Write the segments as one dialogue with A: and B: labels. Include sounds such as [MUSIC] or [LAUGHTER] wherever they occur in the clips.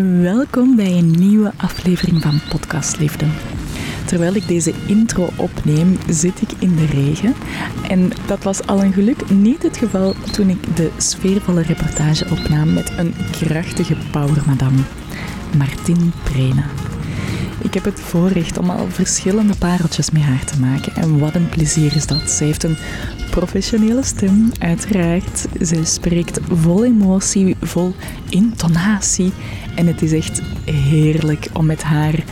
A: Welkom bij een nieuwe aflevering van Podcast Liefde. Terwijl ik deze intro opneem, zit ik in de regen. En dat was al een geluk niet het geval toen ik de sfeervolle reportage opnam met een krachtige powermadam, Martin Prena. Ik heb het voorrecht om al verschillende pareltjes met haar te maken. En wat een plezier is dat. Ze heeft een professionele stem, uiteraard. Ze spreekt vol emotie, vol intonatie. En het is echt heerlijk om met haar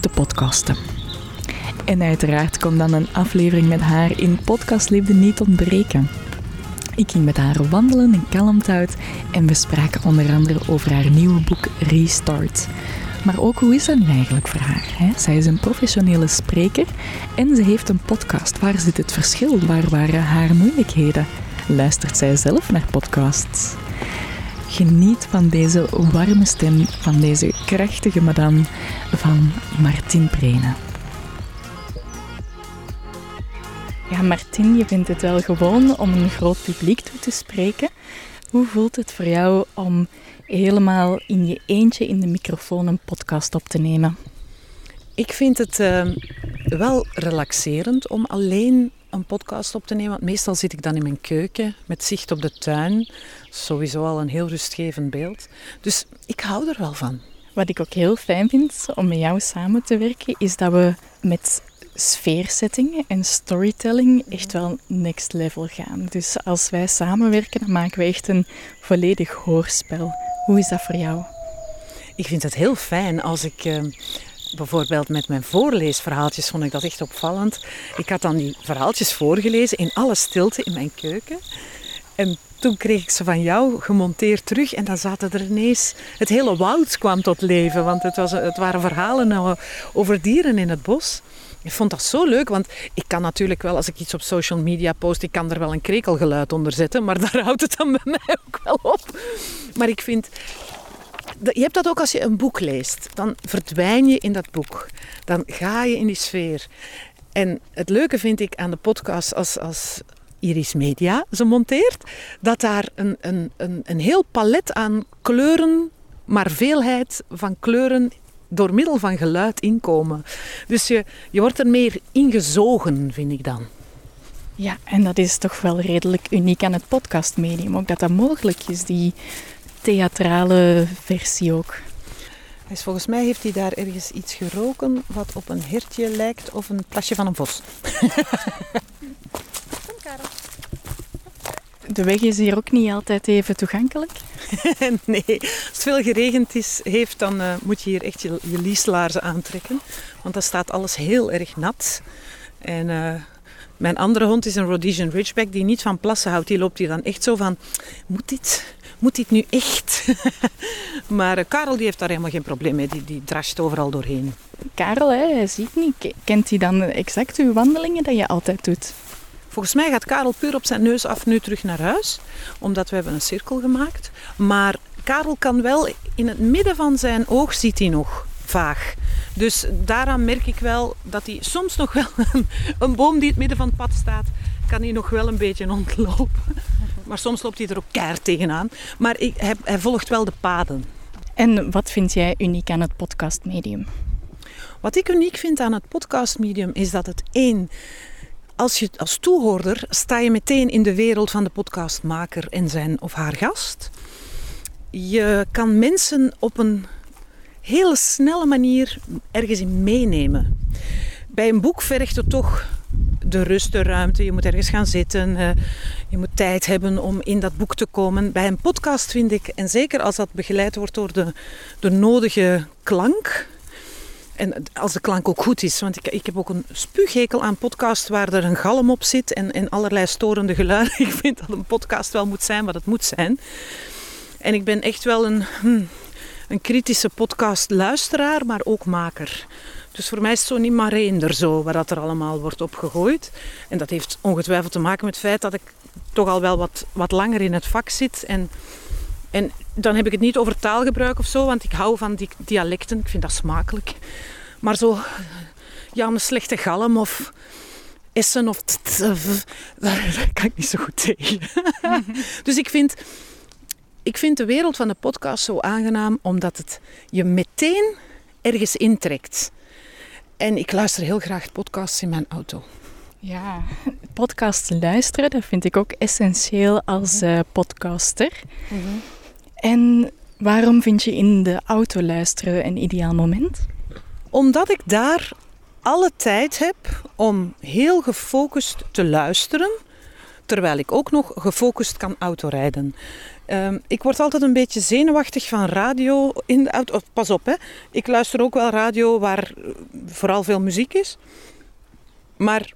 A: te podcasten. En uiteraard kon dan een aflevering met haar in Podcast Liefde niet ontbreken. Ik ging met haar wandelen in Kalmthout en we spraken onder andere over haar nieuwe boek Restart. Maar ook hoe is dat nu eigenlijk voor haar? Hè? Zij is een professionele spreker en ze heeft een podcast. Waar zit het verschil? Waar waren haar moeilijkheden? Luistert zij zelf naar podcasts? Geniet van deze warme stem, van deze krachtige madame van Martin Prene. Ja, Martin, je vindt het wel gewoon om een groot publiek toe te spreken. Hoe voelt het voor jou om helemaal in je eentje in de microfoon een podcast op te nemen?
B: Ik vind het uh, wel relaxerend om alleen een podcast op te nemen. Want meestal zit ik dan in mijn keuken met zicht op de tuin. Sowieso al een heel rustgevend beeld. Dus ik hou er wel van.
A: Wat ik ook heel fijn vind om met jou samen te werken, is dat we met sfeersetting en storytelling echt wel next level gaan. Dus als wij samenwerken, dan maken we echt een volledig hoorspel. Hoe is dat voor jou?
B: Ik vind het heel fijn als ik uh, bijvoorbeeld met mijn voorleesverhaaltjes vond ik dat echt opvallend. Ik had dan die verhaaltjes voorgelezen in alle stilte in mijn keuken. En toen kreeg ik ze van jou gemonteerd terug en dan zaten er ineens... Het hele woud kwam tot leven, want het, was, het waren verhalen over dieren in het bos. Ik vond dat zo leuk, want ik kan natuurlijk wel, als ik iets op social media post, ik kan er wel een krekelgeluid onder zetten, maar [LAUGHS] daar houdt het dan bij mij ook wel op. Maar ik vind, je hebt dat ook als je een boek leest. Dan verdwijn je in dat boek. Dan ga je in die sfeer. En het leuke vind ik aan de podcast als, als Iris Media ze monteert, dat daar een, een, een, een heel palet aan kleuren, maar veelheid van kleuren door middel van geluid inkomen. Dus je, je wordt er meer ingezogen, vind ik dan.
A: Ja, en dat is toch wel redelijk uniek aan het podcastmedium. Ook dat dat mogelijk is, die theatrale versie ook.
B: Dus volgens mij heeft hij daar ergens iets geroken wat op een hertje lijkt of een plasje van een vos. [LAUGHS]
A: Kom, Karel. De weg is hier ook niet altijd even toegankelijk. [LAUGHS]
B: nee, als het veel geregend is, heeft, dan uh, moet je hier echt je, je lieslaarzen aantrekken. Want dan staat alles heel erg nat. En uh, mijn andere hond is een Rhodesian Ridgeback die niet van plassen houdt. Die loopt hier dan echt zo van, moet dit, moet dit nu echt? [LAUGHS] maar uh, Karel die heeft daar helemaal geen probleem mee. Die, die drasht overal doorheen.
A: Karel, hè, hij ziet niet. Kent hij dan exact uw wandelingen dat je altijd doet?
B: Volgens mij gaat Karel puur op zijn neus af nu terug naar huis. Omdat we hebben een cirkel gemaakt. Maar Karel kan wel in het midden van zijn oog ziet hij nog vaag. Dus daaraan merk ik wel dat hij soms nog wel [LAUGHS] een, een boom die in het midden van het pad staat, kan hij nog wel een beetje ontlopen. Maar soms loopt hij er ook keihard tegenaan. Maar ik, hij, hij volgt wel de paden.
A: En wat vind jij uniek aan het podcastmedium?
B: Wat ik uniek vind aan het podcastmedium is dat het één als, je, als toehoorder sta je meteen in de wereld van de podcastmaker en zijn of haar gast. Je kan mensen op een hele snelle manier ergens in meenemen. Bij een boek vergt het toch de rust, de ruimte. Je moet ergens gaan zitten. Eh, je moet tijd hebben om in dat boek te komen. Bij een podcast vind ik, en zeker als dat begeleid wordt door de, de nodige klank, en als de klank ook goed is. Want ik, ik heb ook een spuughekel aan podcasts waar er een galm op zit en, en allerlei storende geluiden. [LAUGHS] Ik vind dat een podcast wel moet zijn wat het moet zijn. En ik ben echt wel een, hm, een kritische podcastluisteraar, maar ook maker. Dus voor mij is het zo niet maar er zo, waar dat er allemaal wordt opgegooid. En dat heeft ongetwijfeld te maken met het feit dat ik toch al wel wat, wat langer in het vak zit. En, en dan heb ik het niet over taalgebruik of zo, want ik hou van die dialecten. Ik vind dat smakelijk. Maar zo, ja, een slechte galm of essen of... Daar [LAUGHS] kan ik niet zo goed tegen. [LAUGHS] dus ik vind ik vind de wereld van de podcast zo aangenaam omdat het je meteen ergens intrekt. En ik luister heel graag podcasts in mijn auto.
A: Ja, [LAUGHS] podcast luisteren, dat vind ik ook essentieel als uh, podcaster. En waarom vind je in de auto luisteren een ideaal moment?
B: Omdat ik daar alle tijd heb om heel gefocust te luisteren, terwijl ik ook nog gefocust kan autorijden. Um, ik word altijd een beetje zenuwachtig van radio in de auto. Pas op, hè. ik luister ook wel radio waar vooral veel muziek is. Maar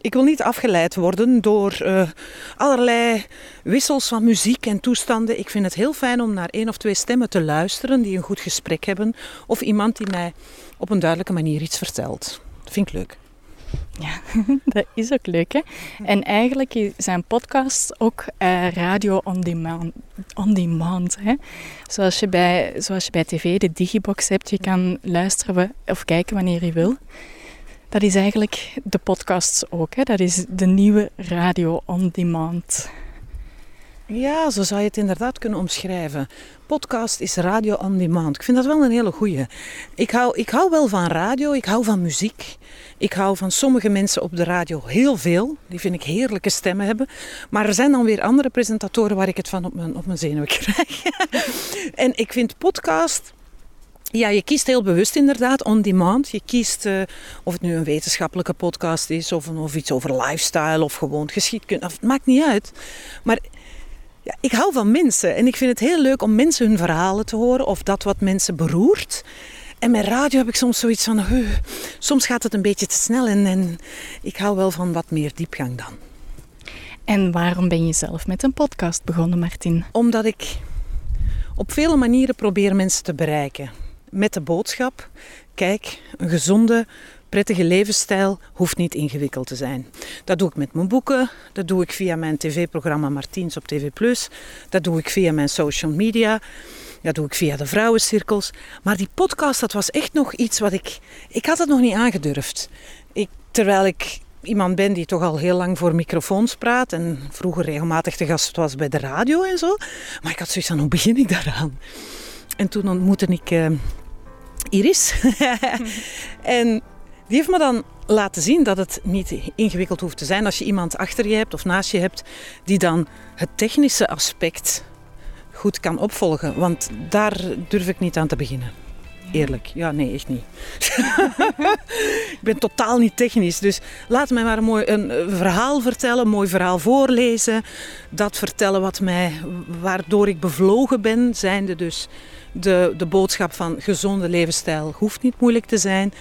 B: ik wil niet afgeleid worden door uh, allerlei wissels van muziek en toestanden. Ik vind het heel fijn om naar één of twee stemmen te luisteren die een goed gesprek hebben. Of iemand die mij op een duidelijke manier iets vertelt. Dat vind ik leuk.
A: Ja, [LAUGHS] dat is ook leuk. Hè? En eigenlijk zijn podcasts ook uh, radio on demand. On demand hè? Zoals, je bij, zoals je bij tv de digibox hebt, je kan luisteren of kijken wanneer je wil. Dat is eigenlijk de podcasts ook. Hè? Dat is de nieuwe radio on demand.
B: Ja, zo zou je het inderdaad kunnen omschrijven. Podcast is radio on demand. Ik vind dat wel een hele goeie. Ik hou, ik hou wel van radio, ik hou van muziek. Ik hou van sommige mensen op de radio heel veel. Die vind ik heerlijke stemmen hebben. Maar er zijn dan weer andere presentatoren waar ik het van op mijn, op mijn zenuwen [LAUGHS] krijg. en ik vind podcast ja, je kiest heel bewust inderdaad on demand. Je kiest uh, of het nu een wetenschappelijke podcast is of, of iets over lifestyle of gewoon geschiedkunde. Het maakt niet uit. Maar ja, ik hou van mensen en ik vind het heel leuk om mensen hun verhalen te horen of dat wat mensen beroert. En met radio heb ik soms zoiets van, uh, soms gaat het een beetje te snel en, en ik hou wel van wat meer diepgang dan.
A: En waarom ben je zelf met een podcast begonnen, Martin?
B: Omdat ik op vele manieren probeer mensen te bereiken. Met de boodschap, kijk, een gezonde, prettige levensstijl hoeft niet ingewikkeld te zijn. Dat doe ik met mijn boeken, dat doe ik via mijn tv-programma Martiens op TV+, dat doe ik via mijn social media, dat doe ik via de vrouwencirkels. Maar die podcast, dat was echt nog iets wat ik... Ik had het nog niet aangedurfd. Ik, terwijl ik iemand ben die toch al heel lang voor microfoons praat en vroeger regelmatig te gast was bij de radio en zo. Maar ik had zoiets van, hoe begin ik daaraan? En toen ontmoette ik uh, Iris. [LAUGHS] en die heeft me dan laten zien dat het niet ingewikkeld hoeft te zijn als je iemand achter je hebt of naast je hebt die dan het technische aspect goed kan opvolgen. Want daar durf ik niet aan te beginnen. Eerlijk. Ja, nee, echt niet. [LAUGHS] ik ben totaal niet technisch. Dus laat mij maar een mooi een verhaal vertellen, een mooi verhaal voorlezen. Dat vertellen wat mij, waardoor ik bevlogen ben, zijnde dus de, de boodschap van gezonde levensstijl hoeft niet moeilijk te zijn.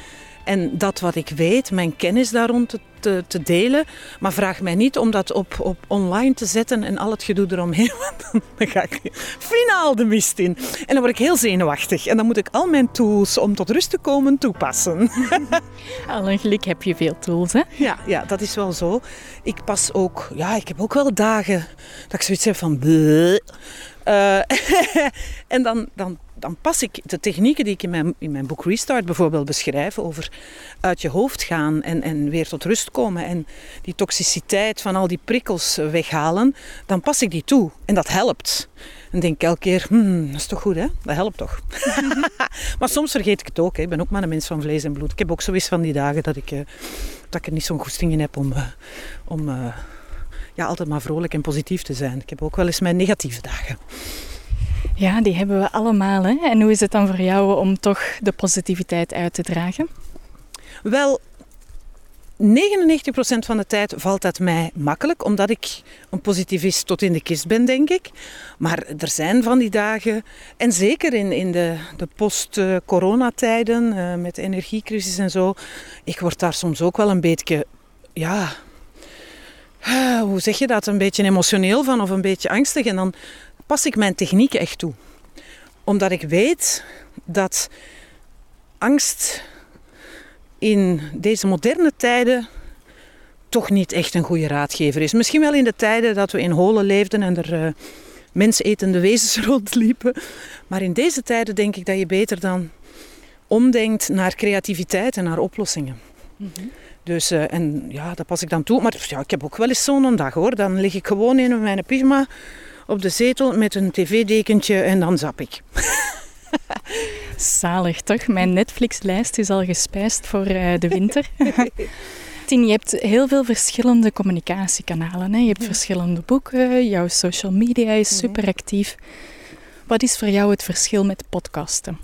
B: En dat wat ik weet, mijn kennis daar rond te, te, te, delen. Maar vraag mij niet om dat op, op online te zetten en al het gedoe eromheen. [LAUGHS] Want dan ga ik finaal de mist in. En dan word ik heel zenuwachtig. En dan moet ik al mijn tools om tot rust te komen toepassen. [LAUGHS]
A: Al een geluk heb je veel tools, hè?
B: Ja, ja, dat is wel zo. Ik pas ook... Ja, ik heb ook wel dagen dat ik zoiets heb van... Uh, [LAUGHS] en dan, dan dan pas ik de technieken die ik in mijn, in mijn boek Restart bijvoorbeeld beschrijf over uit je hoofd gaan en, en weer tot rust komen en die toxiciteit van al die prikkels weghalen, dan pas ik die toe en dat helpt. En denk elke keer, hmm, dat is toch goed hè? Dat helpt toch? [LAUGHS] maar soms vergeet ik het ook. Hè. Ik ben ook maar een mens van vlees en bloed. Ik heb ook zoiets van die dagen dat ik, uh, dat ik er niet zo'n goesting in heb om, uh, om ja, altijd maar vrolijk en positief te zijn. Ik heb ook wel eens mijn negatieve dagen.
A: Ja, die hebben we allemaal. Hè? En hoe is het dan voor jou om toch de positiviteit uit te dragen?
B: Wel, 99% van de tijd valt dat mij makkelijk, omdat ik een positivist tot in de kist ben, denk ik. Maar er zijn van die dagen, en zeker in, in de, de post-coronatijden, uh, met de energiecrisis en zo, ik word daar soms ook wel een beetje, ja, hoe zeg je dat, een beetje emotioneel van of een beetje angstig. En dan pas ik mijn techniek echt toe. Omdat ik weet dat angst in deze moderne tijden toch niet echt een goede raadgever is. Misschien wel in de tijden dat we in holen leefden en er uh, mensetende wezens [LAUGHS] rondliepen. Maar in deze tijden denk ik dat je beter dan omdenkt naar creativiteit en naar oplossingen. Mm. Dus, uh, en ja, dat pas ik dan toe. Maar ja, ik heb ook wel eens zo'n dag hoor. Dan lig ik gewoon in mijn pyjama op de zetel met een tv-dekentje en dan zap ik. [LAUGHS]
A: Zalig toch? Mijn Netflix-lijst is al gespijsd voor uh, de winter. [LAUGHS] Tien, je hebt heel veel verschillende communicatiekanalen. Hè? Je hebt verschillende boeken, jouw social media is mhm. super actief. Wat is voor jou het verschil met podcasten?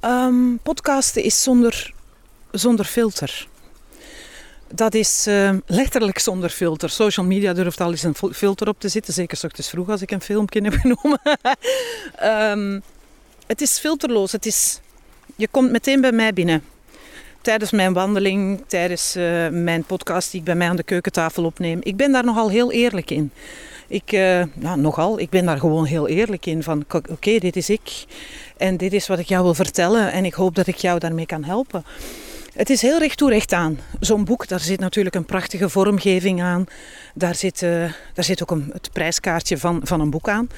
B: Um, podcasten is zonder, zonder filter. Dat is uh, letterlijk zonder filter. Social media durft al eens een filter op te zitten. Zeker s ochtends vroeg als ik een filmpje heb [LAUGHS] genomen. um, het is filterloos. Het is, je komt meteen bij mij binnen. Tijdens mijn wandeling, tijdens uh, mijn podcast die ik bij mij aan de keukentafel opneem. Ik ben daar nogal heel eerlijk in. Ik, uh, nou, nogal, ik ben daar gewoon heel eerlijk in. Van oké, dit is ik. En dit is wat ik jou wil vertellen. En ik hoop dat ik jou daarmee kan helpen. Het is heel recht toe recht aan. Zo'n boek, daar zit natuurlijk een prachtige vormgeving aan. Daar zit, uh, daar zit ook een, het prijskaartje van, van een boek aan.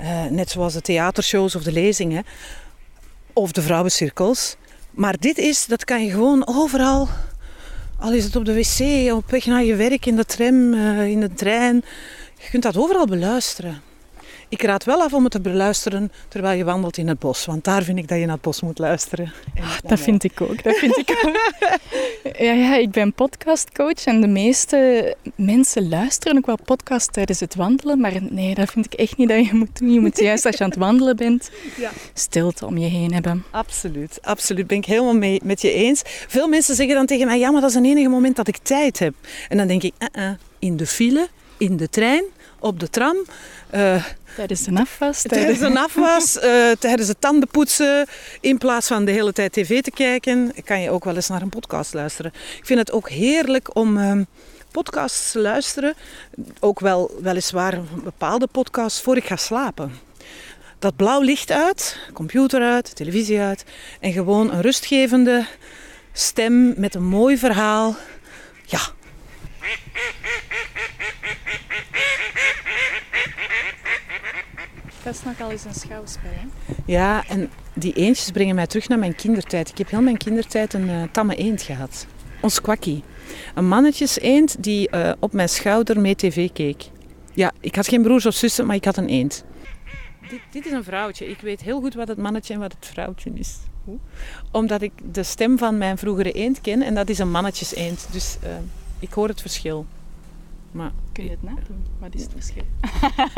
B: Uh, net zoals de theatershows of de lezingen. Of de vrouwencirkels. Maar dit is, dat kan je gewoon overal... Al is het op de wc, op weg naar je werk, in de tram, uh, in de trein. Je kunt dat overal beluisteren. Ik raad wel af om het te beluisteren terwijl je wandelt in het bos. Want daar vind ik dat je naar het bos moet luisteren.
A: Ah, dat vind ik ook. Dat vind ik ook. [LAUGHS] ja, ja, ik ben podcastcoach en de meeste mensen luisteren ook wel podcast tijdens het wandelen. Maar nee, dat vind ik echt niet dat je moet doen. Je moet juist als je aan het wandelen bent, ja. stilte om je heen hebben.
B: Absoluut, absoluut. Ben ik helemaal mee, met je eens. Veel mensen zeggen dan tegen mij, ja, maar dat is een enige moment dat ik tijd heb. En dan denk ik, uh -uh, in de file, in de trein, op de tram.
A: Uh, tijdens de afwas.
B: Tijdens de afwas, uh, [LAUGHS] tijdens het tandenpoetsen. In plaats van de hele tijd tv te kijken, kan je ook wel eens naar een podcast luisteren. Ik vind het ook heerlijk om uh, podcasts te luisteren. Ook wel weliswaar bepaalde podcasts voor ik ga slapen. Dat blauw licht uit, computer uit, televisie uit. En gewoon een rustgevende stem met een mooi verhaal. Ja,
A: dat is nogal eens een schouwspel, hè?
B: Ja, en die eendjes brengen mij terug naar mijn kindertijd. Ik heb heel mijn kindertijd een uh, tamme eend gehad. Ons kwakkie. Een mannetjes eend die uh, op mijn schouder mee tv keek. Ja, ik had geen broers of zussen, maar ik had een eend. Dit, dit, is een vrouwtje. Ik weet heel goed wat het mannetje en wat het vrouwtje is. Hoe? Omdat ik de stem van mijn vroegere eend ken en dat is een mannetjes eend. Dus uh, ik hoor het verschil.
A: Maar Kun je het nadoen? Wat is het verschil?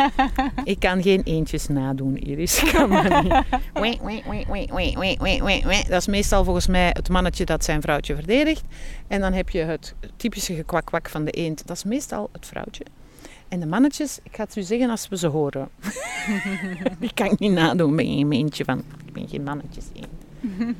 A: [LAUGHS]
B: ik kan geen eentjes nadoen, Iris. [LAUGHS] Kan maar niet. Dat is meestal volgens mij het mannetje dat zijn vrouwtje verdedigt. En dan heb je het typische gekwakwak van de eend. Dat is meestal het vrouwtje. En de mannetjes, ik ga het u zeggen als we ze horen. [LAUGHS] die kan ik niet nadoen. Ik ben geen eentje van. Ik ben geen mannetjes eend.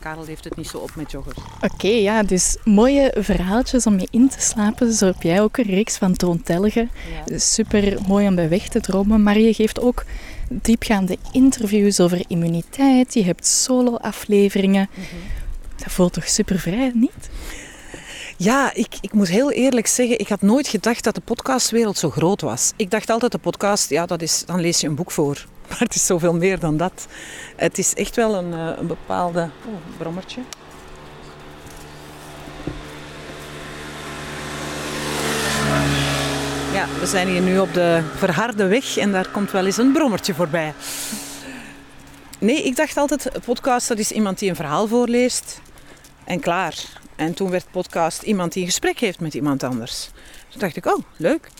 B: Karel heeft het niet zo op met joggers.
A: Oké, ja, dus mooie verhaaltjes om je in te slapen. Zo heb jij ook een reeks van troontelgen. Ja. Super mooi om bij weg te dromen. Maar je geeft ook diepgaande interviews over immuniteit. Je hebt solo-afleveringen. Mhm. Dat voelt toch super vrij, niet?
B: Ja, ik, ik moet heel eerlijk zeggen, ik had nooit gedacht dat de podcastwereld zo groot was. Ik dacht altijd, de podcast, ja, dat is, dan lees je een boek voor. [LAUGHS] Maar het is zoveel meer dan dat. Het is echt wel een, eh, een bepaalde... Oh, brommertje. Ja, we zijn hier nu op de verharde weg en daar komt wel eens een brommertje voorbij. Nee, ik dacht altijd, podcast dat is iemand die een verhaal voorleest en klaar. En toen werd podcast iemand die een gesprek heeft met iemand anders. Toen dacht ik, oh, leuk.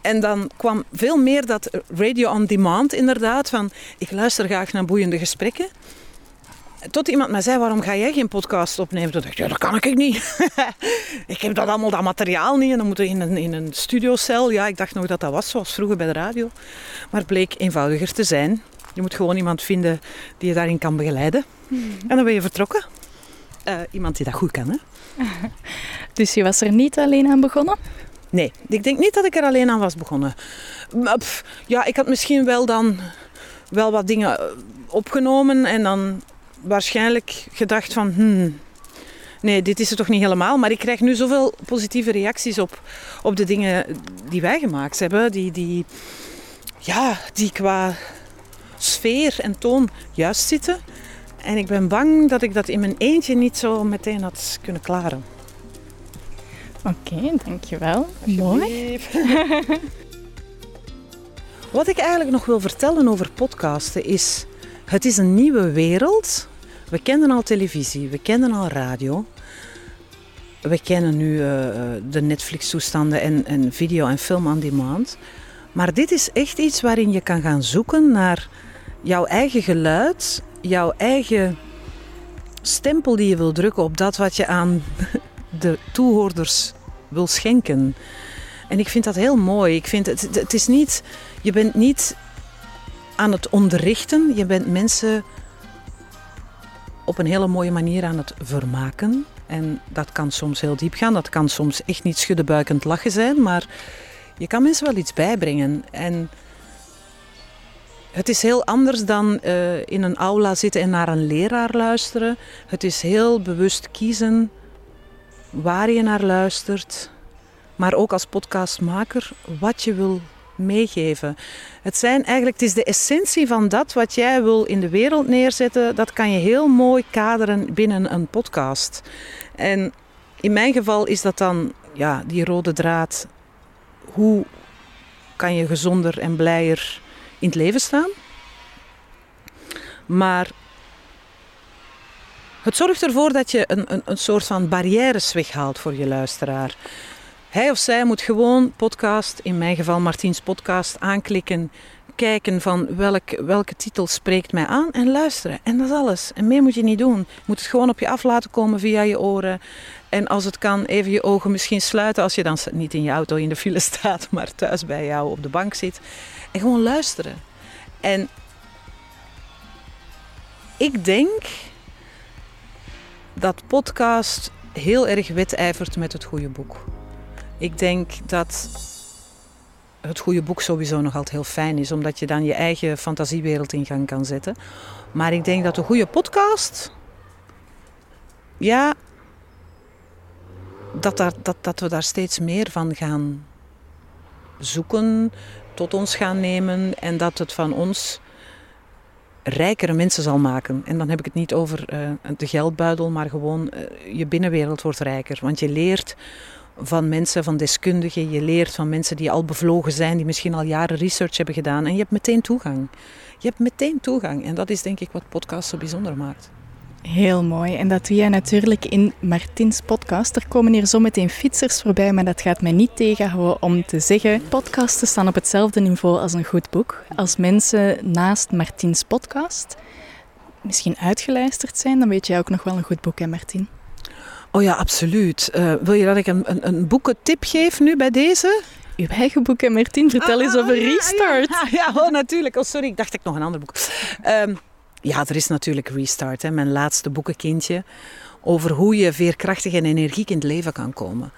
B: En dan kwam veel meer dat radio on demand inderdaad. Van, ik luister graag naar boeiende gesprekken. Tot iemand mij zei, waarom ga jij geen podcast opnemen? Toen dacht ik, ja, dat kan ik niet. [LAUGHS] ik heb dat allemaal, dat materiaal niet. En dan moet je in een, in een studiocel. Ja, ik dacht nog dat dat was zoals vroeger bij de radio. Maar het bleek eenvoudiger te zijn. Je moet gewoon iemand vinden die je daarin kan begeleiden. Hmm. En dan ben je vertrokken. Uh, iemand die dat goed kan, hè? [LAUGHS]
A: dus je was er niet alleen aan begonnen?
B: Nee, ik denk niet dat ik er alleen aan was begonnen. ja, ik had misschien wel dan wel wat dingen eh, opgenomen en dan waarschijnlijk gedacht van... Hmm, nee, dit is het toch niet helemaal. Maar ik krijg nu zoveel positieve reacties op, op de dingen die wij gemaakt hebben. Die, die, ja, die qua sfeer en toon juist zitten. En ik ben bang dat ik dat in mijn eentje niet zo meteen had kunnen klaren.
A: Oké, dankjewel. Mooi. [LAUGHS]
B: Wat ik eigenlijk nog wil vertellen over podcasten is... Het is een nieuwe wereld. We kennen al televisie, we kennen al radio. We kennen nu uh, de Netflix-toestanden en, en video en film on demand. Maar dit is echt iets waarin je kan gaan zoeken naar jouw eigen geluid, jouw eigen stempel die je wil drukken op dat wat je aan de toehoorders wil schenken. En ik vind dat heel mooi. Ik vind het, het is niet, je bent niet aan het onderrichten, je bent mensen op een hele mooie manier aan het vermaken. En dat kan soms heel diep gaan, dat kan soms echt niet schuddebuikend lachen zijn, maar je kan mensen wel iets bijbrengen. En het is heel anders dan uh, in een aula zitten en naar een leraar luisteren. Het is heel bewust kiezen waar je naar luistert, maar ook als podcastmaker wat je wil meegeven. Het, zijn eigenlijk, het is de essentie van dat wat jij wil in de wereld neerzetten. Dat kan je heel mooi kaderen binnen een podcast. En in mijn geval is dat dan ja, die rode draad. Hoe kan je gezonder en blijer in het leven staan? Maar het zorgt ervoor dat je een, een, een soort van barrières weghaalt voor je luisteraar. Hij of zij moet gewoon podcast, in mijn geval Martiens podcast, aanklikken. Kijken van welk, welke titel spreekt mij aan en luisteren. En dat is alles. En meer moet je niet doen. Je moet het gewoon op je af laten komen via je oren. En als het kan, even je ogen misschien sluiten als je dan niet in je auto in de file [LAUGHS] staat, maar thuis bij jou op de bank zit. En gewoon luisteren. En ik denk dat podcast heel erg wedijvert met het goede boek. Ik denk dat het goede boek sowieso nog altijd heel fijn is, omdat je dan je eigen fantasiewereld in gang kan zetten. Maar ik denk dat een goede podcast, ja, dat, dat, dat we daar steeds meer van gaan zoeken, tot ons gaan nemen en dat het van ons rijkere mensen zal maken. En dan heb ik het niet over uh, de geldbuidel, maar gewoon uh, je binnenwereld wordt rijker. Want je leert van mensen, van deskundigen. Je leert van mensen die al bevlogen zijn, die misschien al jaren research hebben gedaan. En je hebt meteen toegang. Je hebt meteen toegang. En dat is denk ik wat podcast zo bijzonder maakt.
A: Heel mooi. En dat doe jij natuurlijk in Martins podcast. Er komen hier zometeen fietsers voorbij, maar dat gaat mij niet tegenhouden om te zeggen... Podcasten staan op hetzelfde niveau als een goed boek. Als mensen naast Martins podcast misschien uitgeluisterd zijn, dan weet jij ook nog wel een goed boek, hè Martin?
B: Oh ja, absoluut. Uh, wil je dat ik een, een, een boekentip geef nu bij deze?
A: Uw eigen boek, en Martin. Vertel ah, eens over Restart.
B: Ja, ja, ja, oh, natuurlijk. Oh, sorry, ik dacht ik nog een ander boek. Um, ja, er is natuurlijk Restart, hè, mijn laatste boekenkindje. Over hoe je veerkrachtig en energiek in het leven kan komen.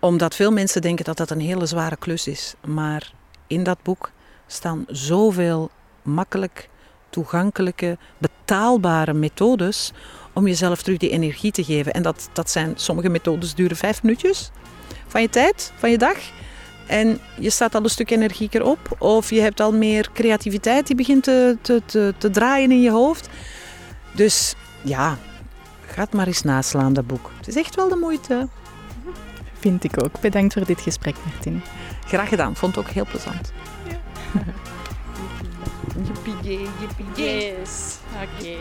B: Omdat veel mensen denken dat dat een hele zware klus is. Maar in dat boek staan zoveel makkelijk toegankelijke, betaalbare methodes om jezelf terug die energie te geven. En dat, dat zijn, sommige methodes duren vijf minuutjes van je tijd, van je dag. En je staat al een stuk energieker op. Of je hebt al meer creativiteit die begint te, te, te, te draaien in je hoofd. Dus ja, ga het maar eens naslaan, dat boek. Het is echt wel de moeite.
A: Vind ik ook. Bedankt voor dit gesprek, Martin.
B: Graag gedaan. Vond het ook heel plezant.
A: Ja. [LAUGHS] Yippie, yippie, Yes. Oké. Okay.